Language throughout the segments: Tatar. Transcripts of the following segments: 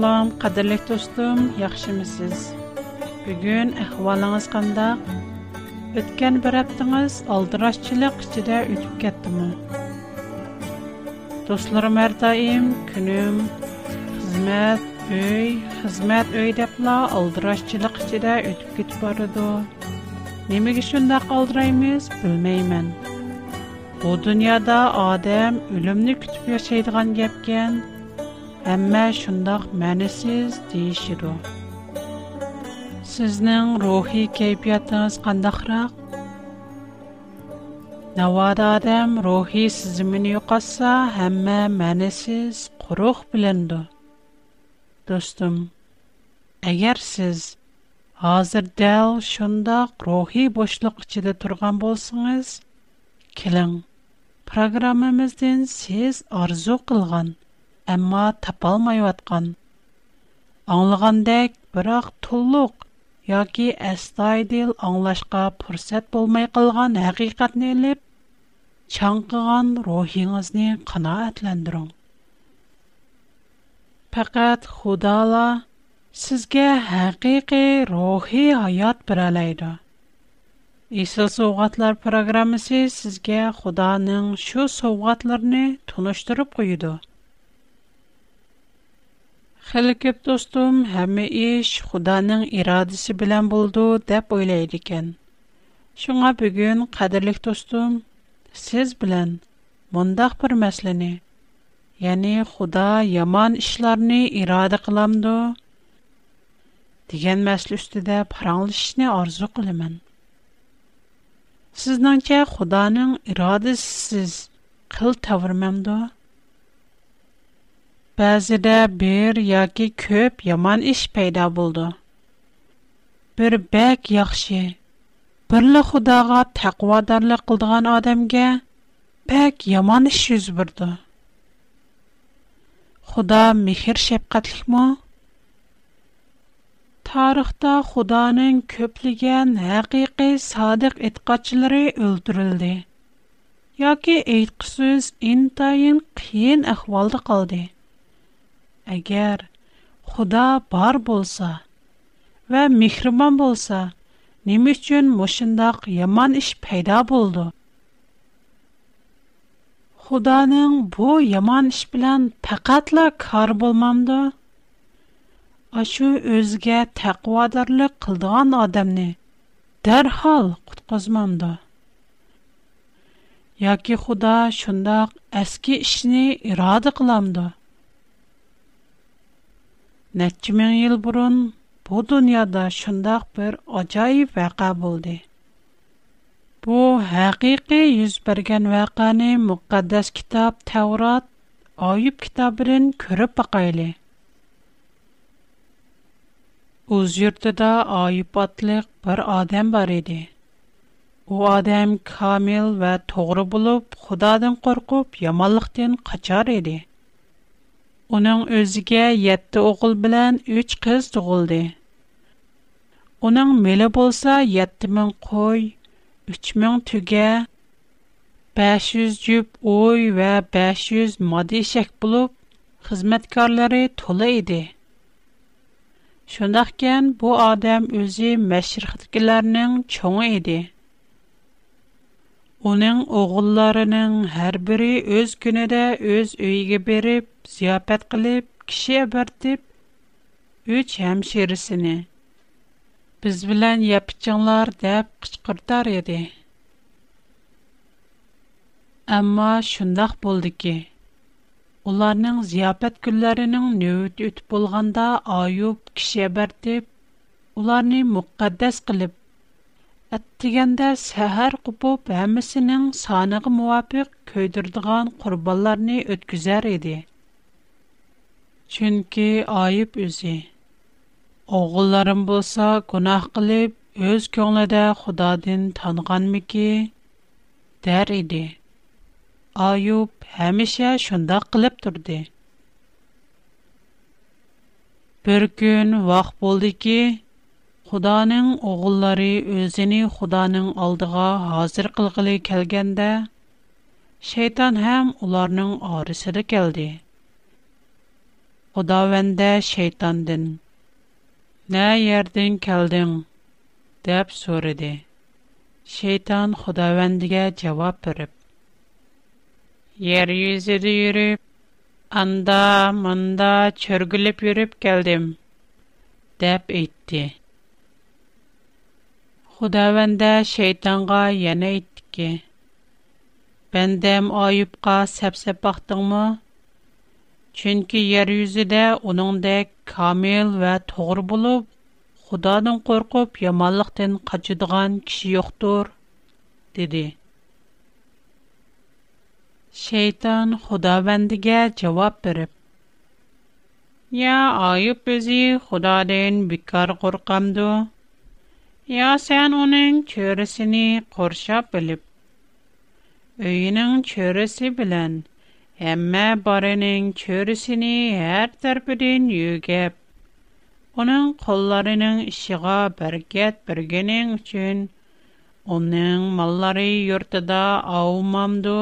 Salam, qadirli dostum, yaxşımısınız? Bugün əhvalınız qanda? Ötken bir aptınız aldıraşçılıq içində ötüb getdimi? Dostlarım hər daim günüm, xizmət, öy, xizmət öy deyiblə aldıraşçılıq içində ötüb getib barıdı. Nəmək üçün də qaldıraymız bilməyəm. Bu dünyada adam ölümünü kütüb yaşaydığan gəpkən, Әмма шундай мәнәсез дишәр. Сезнең рухи кайфиятыгыз кандайрак? Навада адам рухи сезмин юкса, һәммә мәнәсез, курук биленде. Достым, әгәр сез хәзер дә шундай рухи бошлык ичендә торган булсагыз, килин. Программамыздан сез арзу кылган әмма тапалмай ваткан. Аңлагандек, бирок тулук яки астайдыл аңлашка фурсат болмай калган хакыйкатны элеп, чаңкыган рухиңизни канаатландырыл. Пақат Худала сізге хақиқи рухи хаят біралайды. Исыл соғатлар программасы сізге Худаның шу соғатларыны тұныштырып құйды. Хәлеккеп достым, һәмме эш Худаның ирадысы белән булды дип уйлый идем. Шуңа бүген, кадерлек достым, сез белән моңдак бер мәсләне, яни Худа яман эшләрне ирада кылды дигән мәслү üstәдә паранышны арзу кыләм. Сизнәнчә Худаның ирадысы сез кылтарман до? Bəzidə bir ya ki köp yaman iş peyda buldu. Bir bək yaxşı, birli xudağa təqvadarlı qıldığan adəmgə bək yaman iş yüz bürdü. Xuda mihir şəbqətlik mu? Tarıqda xudanın köpligən həqiqi sadiq etqatçıları öldürüldü. Ya ki eytqüsüz intayın qiyin əhvaldı qaldı. Əgər Xuda bar bolsa və mehriban bolsa, nə üçün məşindaq yaman iş peyda boldu? Xudanın bu yaman iş bilan faqatla kar bolmamdı. Aşu özgə təqvadarlıq qıldığan adamni dərhal qutqazmamdı. Яки Худа шундак әске ишни ирада кыламды. Нәчче мең ел бурын бу дөньяда шундый бер аҗайып вака булды. Bu haqiqiy yuz bergan vaqani muqaddas kitob Tavrot Oyub kitobidan ko'rib boqaylik. O'z yurtida Oyub otliq bir odam bor edi. U odam kamil va to'g'ri bo'lib, Xudodan qo'rqib, yomonlikdan qochar edi. Оның өзіге етті оғыл білән үч қыз тұғылды. Оның мелі болса етті мін қой, үч мін түге, 500 жүп ой вә 500 мади шәк болып, xizmatkorlari to'la edi shundoqkan bu odam o'zi mashriqdagilarning cho'ngi edi Оның оғылларының һәр бири өз күнедә өз өйге беріп, зияпәт кылып, кеше бертип, үч һәм Біз Без белән япчыңлар дип кычкыртар иде. Әмма шундый булды ки, Оларның зияпәт көннәренең нөвет үтеп айып, аюп кеше бертип, уларны мөхәддәс кылып Аттиганда сахар қупу бәмісінің санығы муапик көйдірдіған қурбаларни өткізар иди. Чынки айып үзи. Оғуларым бұлса кунах қилип, өз көңледә худадин танған ми ки, дар иди. Айуп хэмиша шында қилип түрди. Бір күн вақ болды ки, Худаның оғыллары өзіні Худаның алдыға хазір қылғылы кәлгәндә, шейтан һәм уларның арысыры кәлді. Худа вәндә шейтандын. Нә ердін кәлдің? Дәп сөриді. Шейтан Худа вәндігә жавап біріп. Ер юзіді юріп, анда-манда чөргіліп юріп кәлдім. Дәп әйтті. Худавэнда шэйтанга яна иддик ки, «Бэндэм аюбка сэбсэ бақтың ма? Чынки, ер юзи да унында камил ва тоғр булыб, худадын қорқып, ямалықтын қачыдыған киши йоқтур», диди. Шэйтан худавэндіге цавап бириб, «Я аюб бізи худадын Я сен уның көрісіні қорша билиб. Үйының көрісі білен, әммэ барының көрісіні әр тарпидын югеб. Уның қоларының ішіға бергет біргінің үшін уның малары юртада аумамду.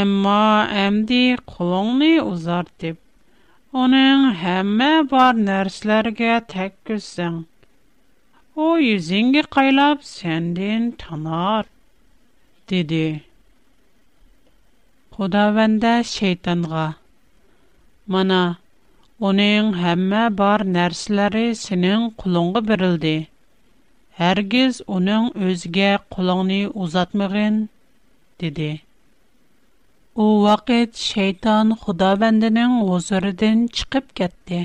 Әмма әмди қолуңни узар диб. Уның әммэ бар нәрсілерге тәк О йзеңге қайлап сәнден танар деді. Қуда шейтанга. şeyтанға. Мана Оның һәммә бар нәрсіләре сенең құлыңғы берелді. ھەгііз уның өзге құлыңы uzaтмыған деді. У вақт шейтан бәндінең ооззыріден чыقىып кەتте.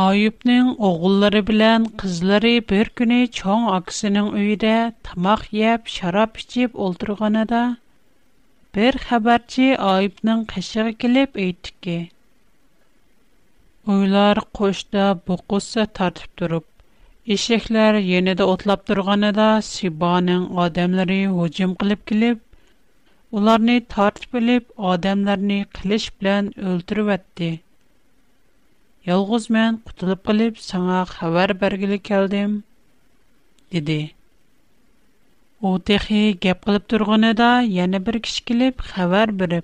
Ойупнең огыллары белән кызылары бер көне чоң акисенин үйде тамак яп, шарап içеп ултырганда, бер хабарчи Ойупның кышырга килеп әйткә ки. Уйлар кочта бу кысса тәртип торып, ишекләр яныда отлап торган да, сибанның одамлары уҗем кылып килеп, уларны тәртиплеп, одамнарны клыч Ялгыз мен кутылып калып саңа хабар бергилек калдым dedi. О техи гаплап торган да яңа бер кич килеп хабар бир.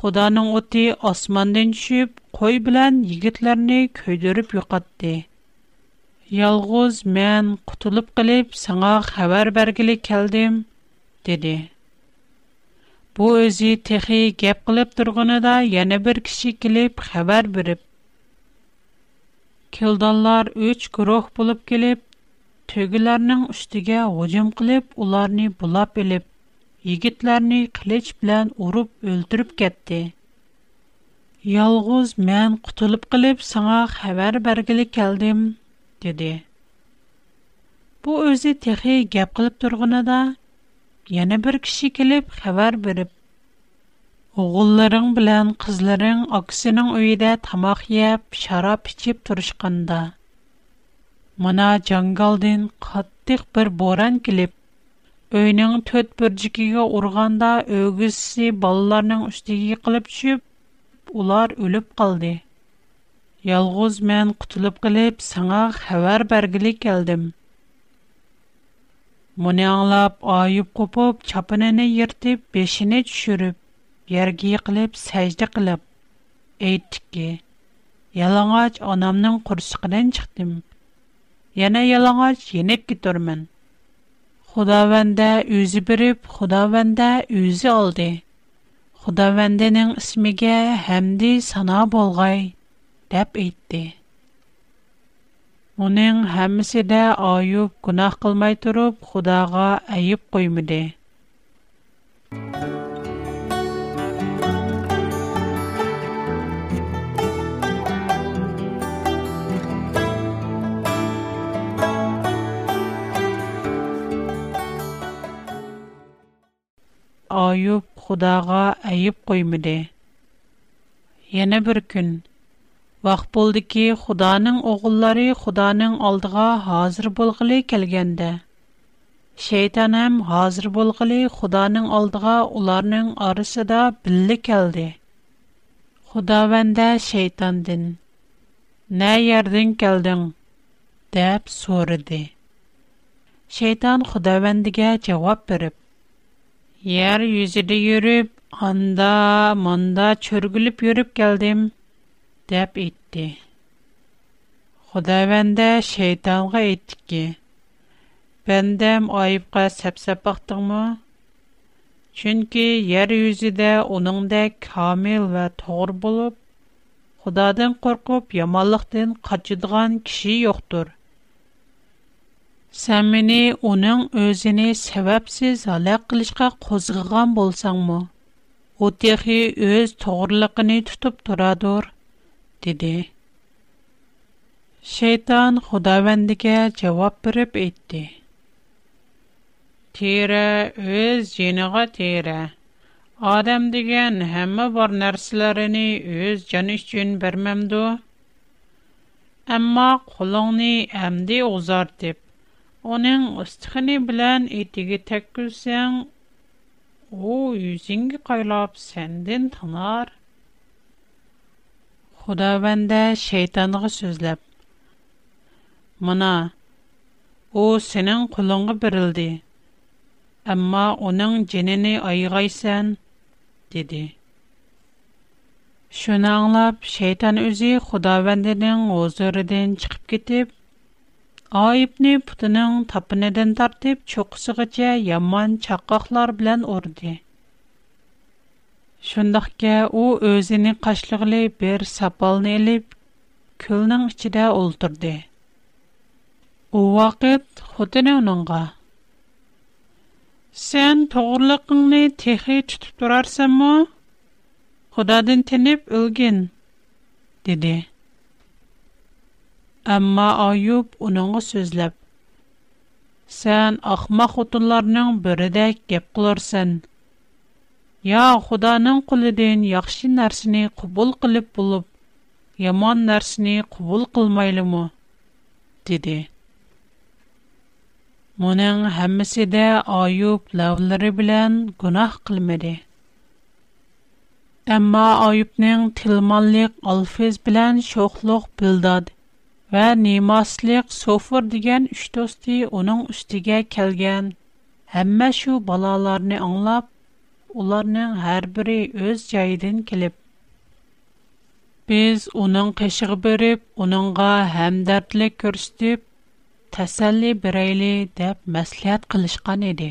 Худоның өте османдан чип кой белән йигитләрне көйдерып юк атты. Ялгыз мен кутылып калып саңа хабар бергилек калдым Бу өзі тэхи геп қылып тұрғына да, Яны бір киши килип, хавар біріп. Килдалар үч күрох бұлып килип, Төгілернің үштиге ғуджым килип, Уларни булап елип, Йгитлерни килич білян уруп өлтүріп кетті. Ялғыз, мен қытылып килип, Саңа хавар бергили келдим, диди. Бу өзі тэхи геп қылып тұрғына да, Яне бер киши килеп, хабар бирөп, огылларың белән kızларың аксиның уйыда тамак яеп, шарап içеп турышканда, мына җангалдан каттык бер боран килеп, үйнең төтбөрҗиге урганда өгүз си балаларның үстиге кылып төшүп, улар үлеп калды. Ялгыз мен күтүлеп кылып саңа хабар бәргәлек келдем. Муни аңлап, айып-копып, чапынэнэй ертип, бешіне түшурип, ергий қилип, сәйджді қилип. Эйттік ки, анамның курсықынэн чықтим. Яна ялангач енэк кидорымын. Худавэнда үзі бирип, худавэнда үзі алды. Худавэндэнің ісмиге хэмди сана болғай, дәп ийтті. Оның һәммәсендә Аюб гунаһ кылмай торып, Худага әйеп коймады. Аюб Худага әйеп коймады. Yana bir көн Вақ болды ки, Худаның оғыллары Худаның алдыға хазыр болғылы келгенде. Шейтанам хазыр болғылы Худаның алдыга уларның арысы да білі келді. Худа вәнді шейтандын. Нә ердін келдің? Дәп сөріді. Шейтан Худа вәндіге жауап Яр Ер юзіді юріп, анда, манда чүргіліп юріп келдім деп итти. Худавендә шайтанга әйтте ки: "Бәндәм айыпка сәпсәп бактыңмы? Чөнки яр юзидә уныңдәк камил ва тугыр булып, Худадан куркып, яманлыктан качыдган киши юктур. Сән мине уның өзене сәбәпсез халак кылышка козгыган булсаңмы? Ул техи өз тугырлыгын тутып торадыр диде Şeytan xudawendikä cevap berip itti. Tira öz jeneğa tira. Adam diğan hämme bar närslerenni öz jän içün bärmämdu. Ämma quluğni ämdi uzar dip. Oning istihni bilen itigi täkkülsäñ, o özingä qaylab senden tanar. Худавәндә шайтанга сүзләп. Мына о синең кулыңга бирелди. Әмма оның җинене айгайсан диде. Шуны аңлап, шайтан үзе Худавәндәнең озырыдан чыгып китеп, айыпны путының тапынадан тартып, чоқсыгыча яман чаққақлар белән орды. shundoqka u o'zini qashlig'li bir sapolni ilib ko'lning ichida o'ltirdi вакыт vaqt xotini uningga sen to'g'riliqingni texi tutib turarsanmi тенеп өлген, o'lgin dedi ammo oyub uningga Сән sen ahmoq xotinlarning biridek gap qilursan Я Худаның кулыдан яхшы нәрсәне кабул кылып булып, яман нәрсәне кабул кылмайлымы? диде. Моның һәммәсе дә Аюб лавлары белән гунах кылмады. Әмма Аюбның тилманлык Алфез белән шохлык билдад ва Нимаслык Софур дигән үч досты аның үстигә калган. Һәммә шу балаларны аңлап, Уларның хар бири өз джаидын келіп. Біз уның кешіг бирип, уныңға хамдардли көрсдіп, Тасалли бирайли деп мәсілят қылышған еді.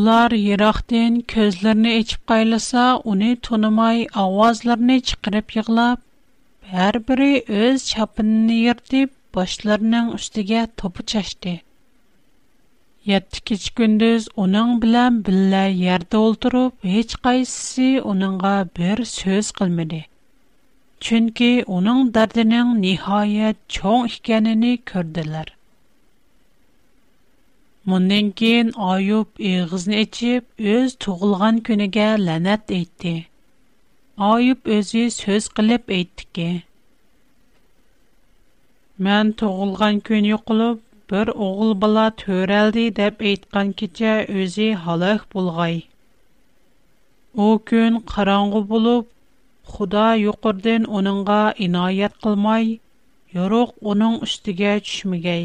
Улар йирахден көзлерні ечіп қайлиса, Уни тонымай ауазларни чықыріп йыглап, Хар бири өз чапынни ердіп, башларның үштіге топы yetti kecha gündüz uning bilan birga yerda o'ltirib hech qaysisi uningga bir so'z qilmadi chunki uning dardining nihoyat cho'ng ekanini ko'rdilar mundan keyin oyub eg'izni ichib o'z tug'ilgan kuniga la'nat aytdi oyub o'zi so'z qilib aytdiki man tug'ilgan kun yo'qolib бір оғыл бала төрэлді дәп ейткан китча өзі халық болғай. О күн қаранғу болуп, худа йоқырдын оныңа инайят кылмай, йоруқ оның үстіге чүшмігай.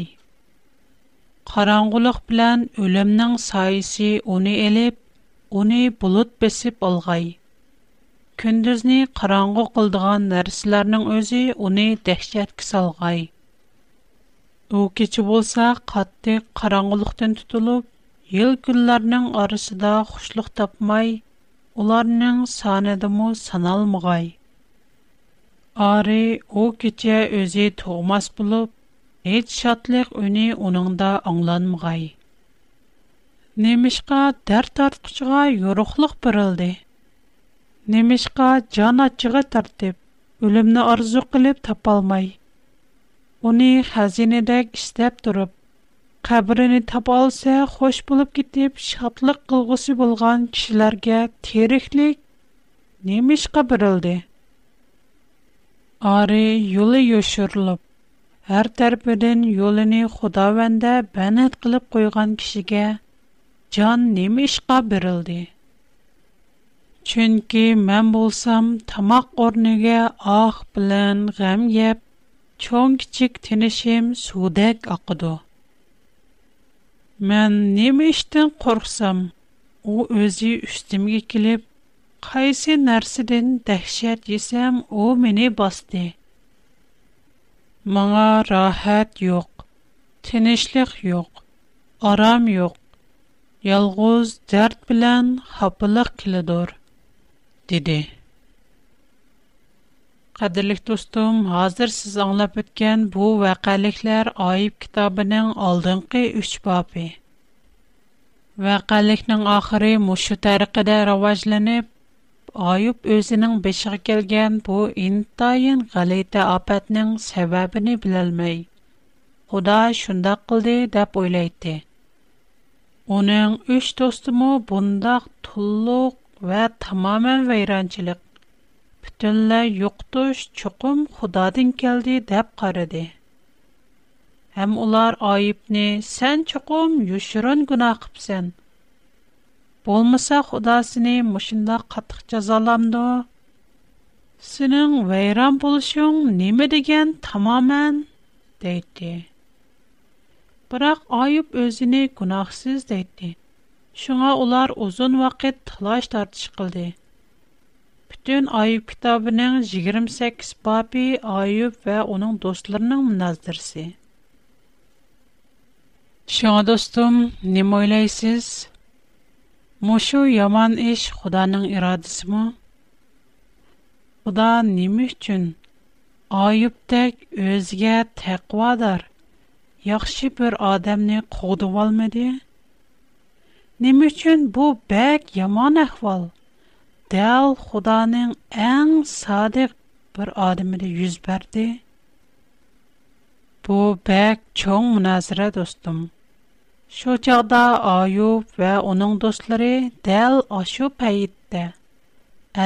Қаранғулық білян өлімнің саиси оны еліп, оны болуд бесіп олғай. Күндізни қаранғу қылдыған нәрсіларның өзі оны дәхчет кисалғай. О кетші болса қатты қараңғылықтен түтіліп, ел күллерінің арысыда құшлық тапмай, оларының санедімі саналмығай. Ары о кетші өзі тұғымас болып, әйт шатлық өне оныңда аңланмығай. Немешқа дәр тартқышыға еруқлық бірілді. Немешқа жан атшығы тарттеп, өлімні арызу қіліп тап алмай. uni xazinadek ishlab turib qabrini topolsa xo'sh bo'lib ketib shodlik qilg'usi bo'lgan kishilarga teriklik nemishqa birildi ori yo'li yo'shirilib har tarpidan yo'lini xudovanda banat qilib qo'ygan kishiga jon nemishqa berildi chunki men bo'lsam tomoq o'rniga oh bilan g'am yeb Чоң кичик тенешем судек акыды. Мен неме иштен корксам, у өзі үстимге келіп, кайсы нәрсіден дәхшет есем у мене басты. Маңа рахат йок, тинишлик йок, арам йок, ялғуз дәрт білян хапылық келедор, дидей. Qadirlik dostum, hazır siz anlap ötken bu vəqəliklər ayıb kitabının aldınqı üç babi. Vəqəliknin axırı muşu təriqədə ravajlanıb, Ayub özünün beşiği gəlgən bu intayin qalitə apətinin səbəbini bilalmay. Xuda şundaq qıldı dəb oylaydı. Onun üç dostumu bundaq tulluq və tamamen vəyrançılıq, Бүтәннә юҡтыш, чуҡым Худадан келди деп ҡарады. Һәм улар Айыпны: "Сән чуҡым, юшырын гүнаҡ ҡыпсән. Болмаса Худасының мошинҙа ҡаттыҡ язаламды. Синең вейрам булшоң неме дигән, тамамен, дейти. Бырақ Айып өҙөне гүнаҡһыҙ дейти. Шуңа улар уҙын ваҡыт талаш тартиш ҡылды. Пütün Айып китабының 28 бабы, Айып ва аның дустырның муназдыры. Шәдостөм, не мойласыз? Мушо яман эш Худаның ирадысымы? Будан не өчен Айып тек үзгә текъвадар яхшы бер адамны кугыды алмыйды? Не өчен бу бәк яман әхвал? дәл Худаның әң садиқ бір адымыды юз Bu Бұ бәк чоң мұназыра достым. Шо чағда və вә оның достлары дәл ашу пәйітті.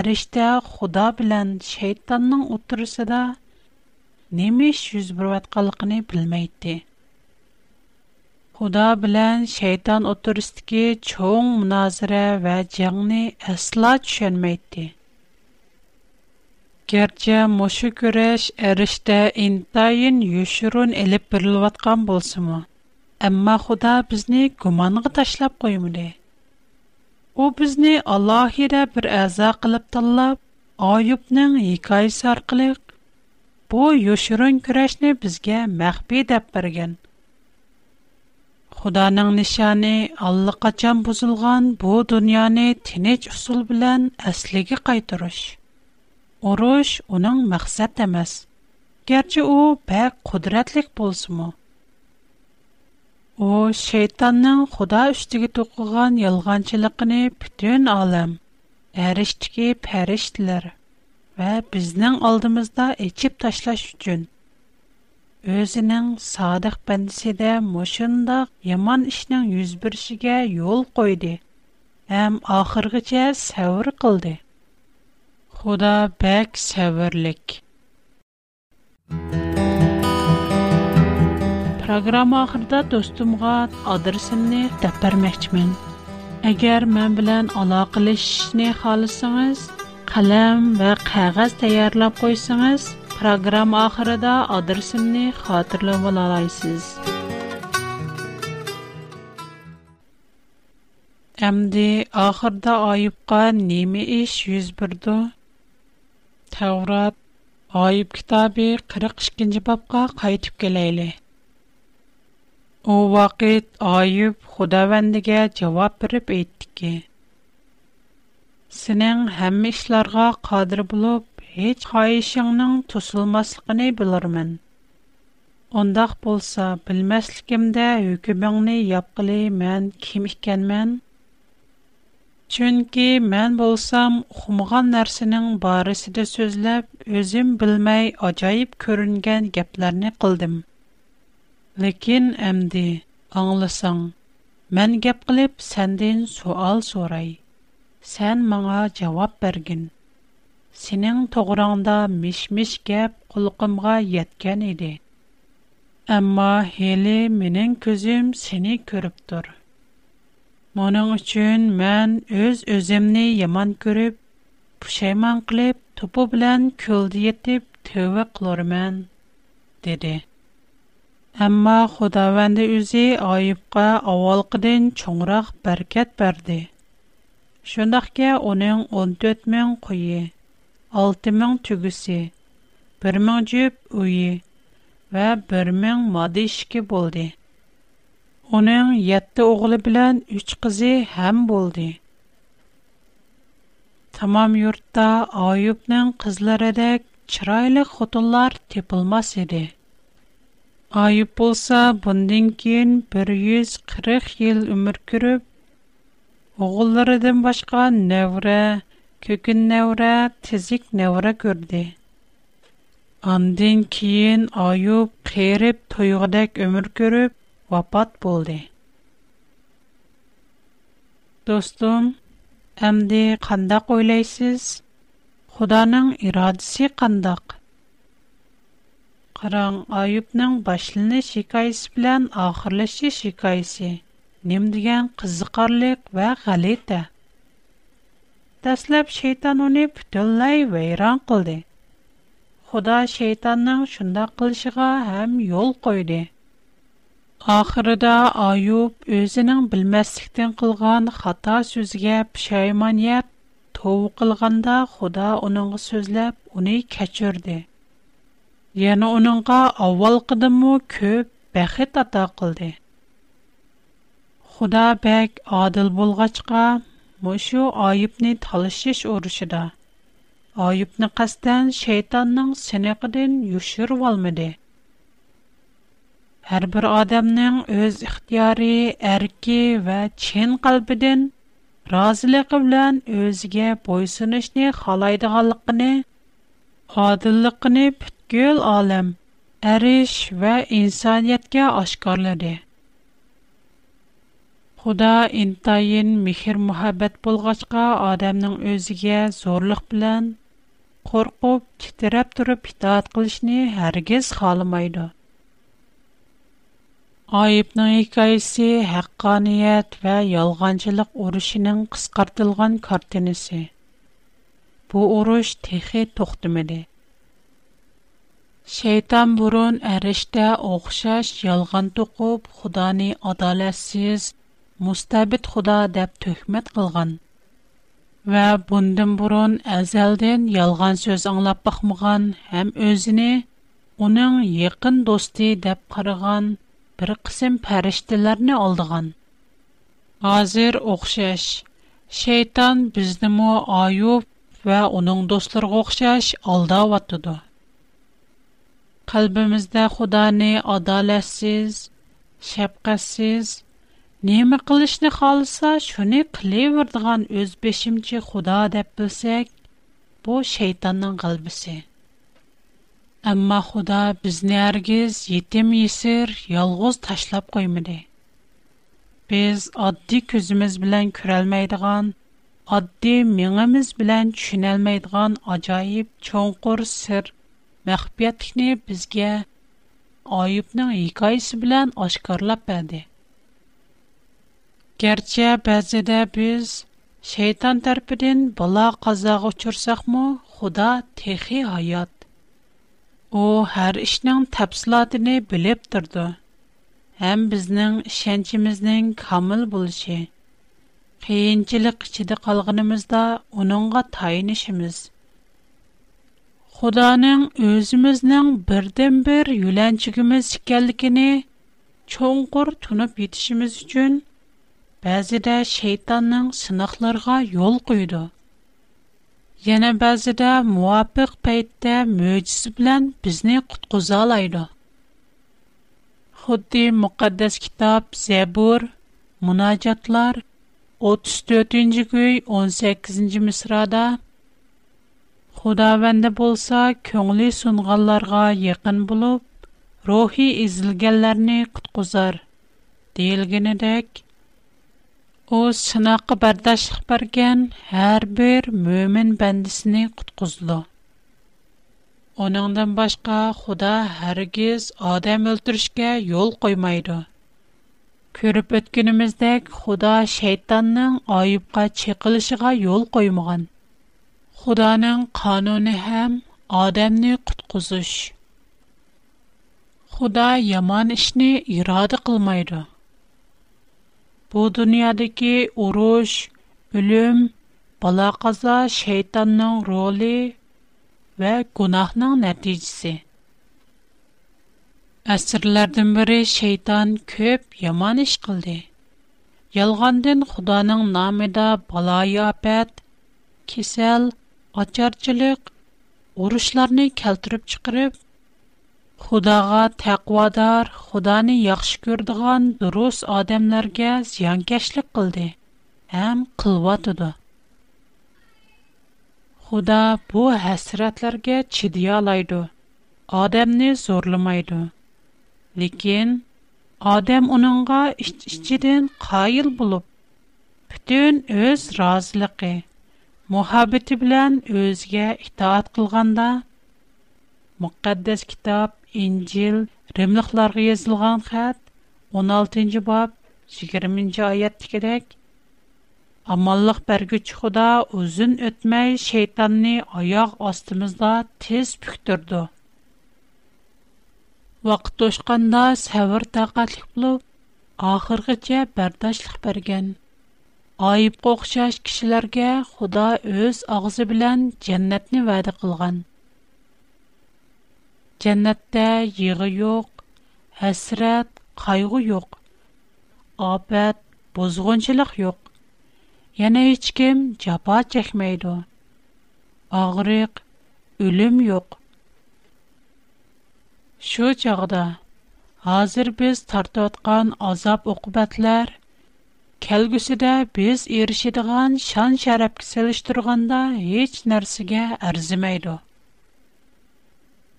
Әріште Худа білән шейтанның отырысыда немеш юз бұрватқалықыны Худа белән Шайтан отырысты ки чөнг муназира ва җангны эслач чын мәйти. Керчә мошы күреш эриштә ин таен 20 ел элеп бирелып аткан Әмма Худа безне гуманы ташлап куем иде. У безне Аллаһ ирә бер әза кылып таңлап, Ойупның хикаясы аркылы бу 20 ел күрешне безгә мәхби дип Худаның нишаны аллы качан бузылган бу дөньяны тинеч усул белән әслеге кайтырыш. Урыш уның мәхсәт эмас. Гәрчә у бәк кудратлык булсымы? О, шайтанның Худа үстиге тукыган ялганчылыгыны бүтән алам. Әрештеге пәриштләр ва безнең алдымызда эчеп ташлаш өчен өзінің садық бәндісі де мұшындақ еман ішінің үзбіршіге ел қойды, әм ақырғыча сәуір қылды. Құда бәк сәуірлік. Программа ақырда достымға адырсымны тәпір мәчмін. Әгер мән білән алақылы ішіне қалысыңыз, қалам вә қағаз тәйәрлап қойсыңыз – Программа ахырыда адресымны хатырлы болалайсыз. Әмді ахырда айыпқа неме іш 101-ду? Тәурат, айып китабы 42-нчі бапқа қайтып келейлі. О вақит айып худавендіге жавап біріп еттіке. Сінің хәмі ішларға қадыр бұлып, Еч خایشیان نان تسل مسل قنی بلرمن. اون دخ بولسا بل مسل کم ده یک بعنی یابقلی من کیمیک کن من. چونکی من بولسام خمگان نرسنن بارسید سوزل بزیم بل می آجایب کرنگن گپلر نقلدم. لکن امده انگلسان синиң тоғранда миш-миш кәп қулғымға яткән іди. Амма хели минин көзім сини көріптур. Муның учын мән өз-өзімні йаман көріп, пушайман қилип, тупу білян көлді етип төві қылор мән, диди. Амма худа вәнди үзі айыпқа авал қидын чоңрах бәркәт бәрді. Шындахке оның 6 мең түгісі, 1 мең жүп үйі ва 1 мең мады ішкі болды. Оның 7 оғылы білән 3 қызы һәм болды. Тамам юртта Айубның қызлары дәк чырайлы құтылар тепілмас еді. Айып болса, бұндын кейін 140 ел өмір күріп, оғылырыдың башқа нәуірі, Көгін нәуірі тізік нәуірі көрді. Андын кейін айып, қиырып, тойғыдәк өмір көріп, вапат болды. Достым, әмді қандақ ойлайсыз? Құданың ирадысы қандақ? Қыран айыпның башылыны шекайсы білән ақырлышы шекайсы. Немдіген қызықарлық ва ғалеті. دستلاب شیطان او نی پتلای ویران کرد. خدا شیطان نه شند قلشگا هم یول کرد. آخر دا آیوب хата نم بل مسکتن قلگان خطا سوزگپ شایمانیت تو قلگندا خدا اونو سوزلپ اونی کشورد. یعنی اونو کا اول قدمو کب بخت mushu oyibni talashish urushida oyibni qasdan shaytonning siniqidan yushirib olmadi har bir odamning o'z ixtiyori erki va chin qalbidan roziligi bilan o'ziga bo'ysunishni xohlaydiganligini odilligini butkul olam arish va insoniyatga oshkorladi Худа интайын михир мухаббет болгачка адамның өзіге зорлық білән, қорқып, читерап тұрып, итаат қылышны әргіз қалымайды. Айыпның икайысы ният вә ялғанчылық орышының қысқартылған картинесі. Бу орыш техе тоқтымеді. Шейтан бұрын әріште оқшаш ялған тұқып, худаны адалетсіз Mustabit Xuda deb tökmät kılğan. Vä bundan buron ezelden yalğan söz aңlap bqmğan häm özünü onun yıqın dostı deb qırğan bir qısım farishtlärnä aldğan. Hazir oqşash şeytan biznim o Ayüb w onun dostlarga oqşash aldawatdı. Qalbimizdə Xuda ne Nima qilishni xohlasa, shuni qilaveradigan o'z beshimchi xudo deb bilsak, bu shaytonning qalbisi. Ammo xudo bizni ergiz, yetim yesir, yolg'iz tashlab qo'ymadi. Biz oddiy ko'zimiz bilan ko'rolmaydigan, oddiy mingimiz bilan tushunolmaydigan ajoyib cho'nqur sir maxfiyatlikni bizga oyibning hikoyasi bilan oshkorlab berdi. Керчә бездә без шейтан торпедән булы казагы учурсакмы Худа техи hayat. О һәр эшнең тәфсилотын белеп торды. Һәм безнең шәнчimizнең камил булыше, гыйинчилек içide калгынымызда уныңга таен ишемиз. Худаның үзimizнең бердән-бер юлланчыгыбыз икәнлеген чоңкор тунып итишimiz өчен bəzidə şeytanın sınaqlarına yol qoydu. Yenə bəzidə müvafiq peyddə möcüzə bilan bizni qutquza alaydı. Xuddi müqəddəs kitab Zəbur, Münacatlar 34-cü göy 18-ci misrada Xudavəndə bolsa köngli sunğallarga yaqın bulub, ruhi izilgəllərini qutquzar, deyilgənədək, О, сынақы бардашық барген, Хар бір мөмін бандисни кудкузлу. Оныңдан башка, Худа харгиз адам өлтүршке Ёл коймайды. Көріп өткеніміздек, Худа шайтанның айыпка Чекылышыга ёл коймаған. Худаның кануны хэм адамны кудкузуш. Худа яман ішни Ирады кылмайды. Bu dünyadaki uruş, ölüm, bala qaza şeytanın roli ve günahın neticesi. Əsrlərdən biri şeytan köp yaman iş qıldı. Yalğandın Xudanın namında balayı apət, kesel, açarçılıq, uruşlarını keltirib çıxırıb, xudoga taqvodor xudoni yaxshi ko'radigan durust odamlarga ziyonkashlik qildi ham qilvotidi xudo bu hasratlarga chidayolaydi odamni zo'rlamaydi lekin odam uningga ich ichidan qoyil bo'lib butun o'z roziligi muhabbati bilan o'ziga itoat qilganda muqaddas kitob İncil Rimliqlarga yazılğan xat 16-cı bab 20-ci ayətdikidək Amanlıq bərgüç Xuda uzun ötməy şeytanı ayaq astımızda tez püktürdü. Vaqt тошқанда сәвір тақатлық болып, ақырғыча бәрдашлық берген. Айып қоқшаш кішілерге Худа өз ағызы білән жәннәтні вәді қылған. Cennatte yığı yoq, hasrat, qayğu yoq. Ofat, bozğunchilik yoq. Yana hech kim çapat çekmeydi. Ağrıq, ölüm yoq. Şu çağda hәzir biz tartatqan azap oqibatlar kelgüsida biz erişidigan şan şarabkisilish turğanda hiç narsiga arzimaydi.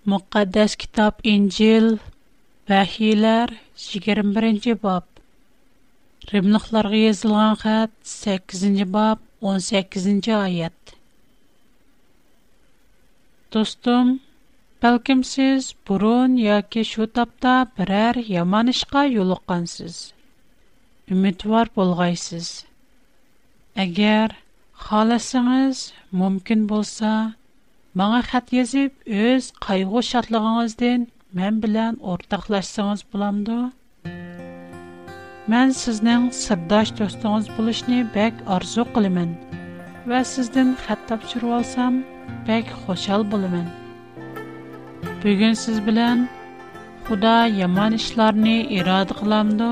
Muqaddas Kitab İncil Vəhiylər 21-ci bab Rimliqlərə yazılan xətt 8-ci bab 18-ci ayət Dostum, bəlkəm siz burun yoki şu tapda birər yaman işqa yoluqqansız. Ümidvar bolğaysız. Əgər xalasanız, mümkün bolsa, Маңа хат язып, өз кайгы шатлыгыңыздан мен белән ортаклашсаңыз буламды? Мен сезнең сырдаш достуңыз булышны бәк арзу кылымын ва сездән хат тапшырып алсам, бәк хошал булымын. Бүген сез белән Худа яман эшләрне ирада кыламды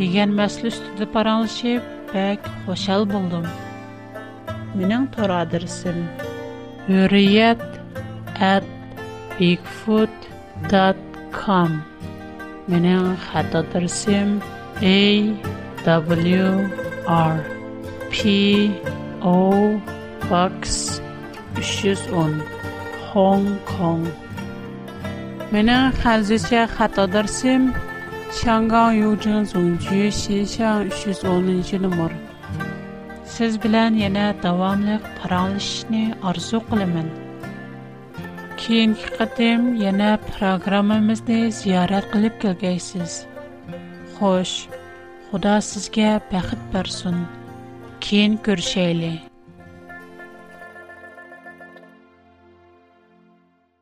дигән мәсьәлә үстендә параңлашып, бәк хошал булдым. Минең тор адресым ویریت اد بیگفود دات کام من خطا درسیم ای دابلیو آر پی او باکس 310 هنگ کن من خلزیشه خطا درسیم چانگان یوجن زنجیه شیشان siz bilan yana davomli paranglashishni orzu qilaman keyingi qatim yana programmamizni ziyorat qilib kelgaysiz xo'sh xudo sizga baxit bersin keyin ko'rishaylik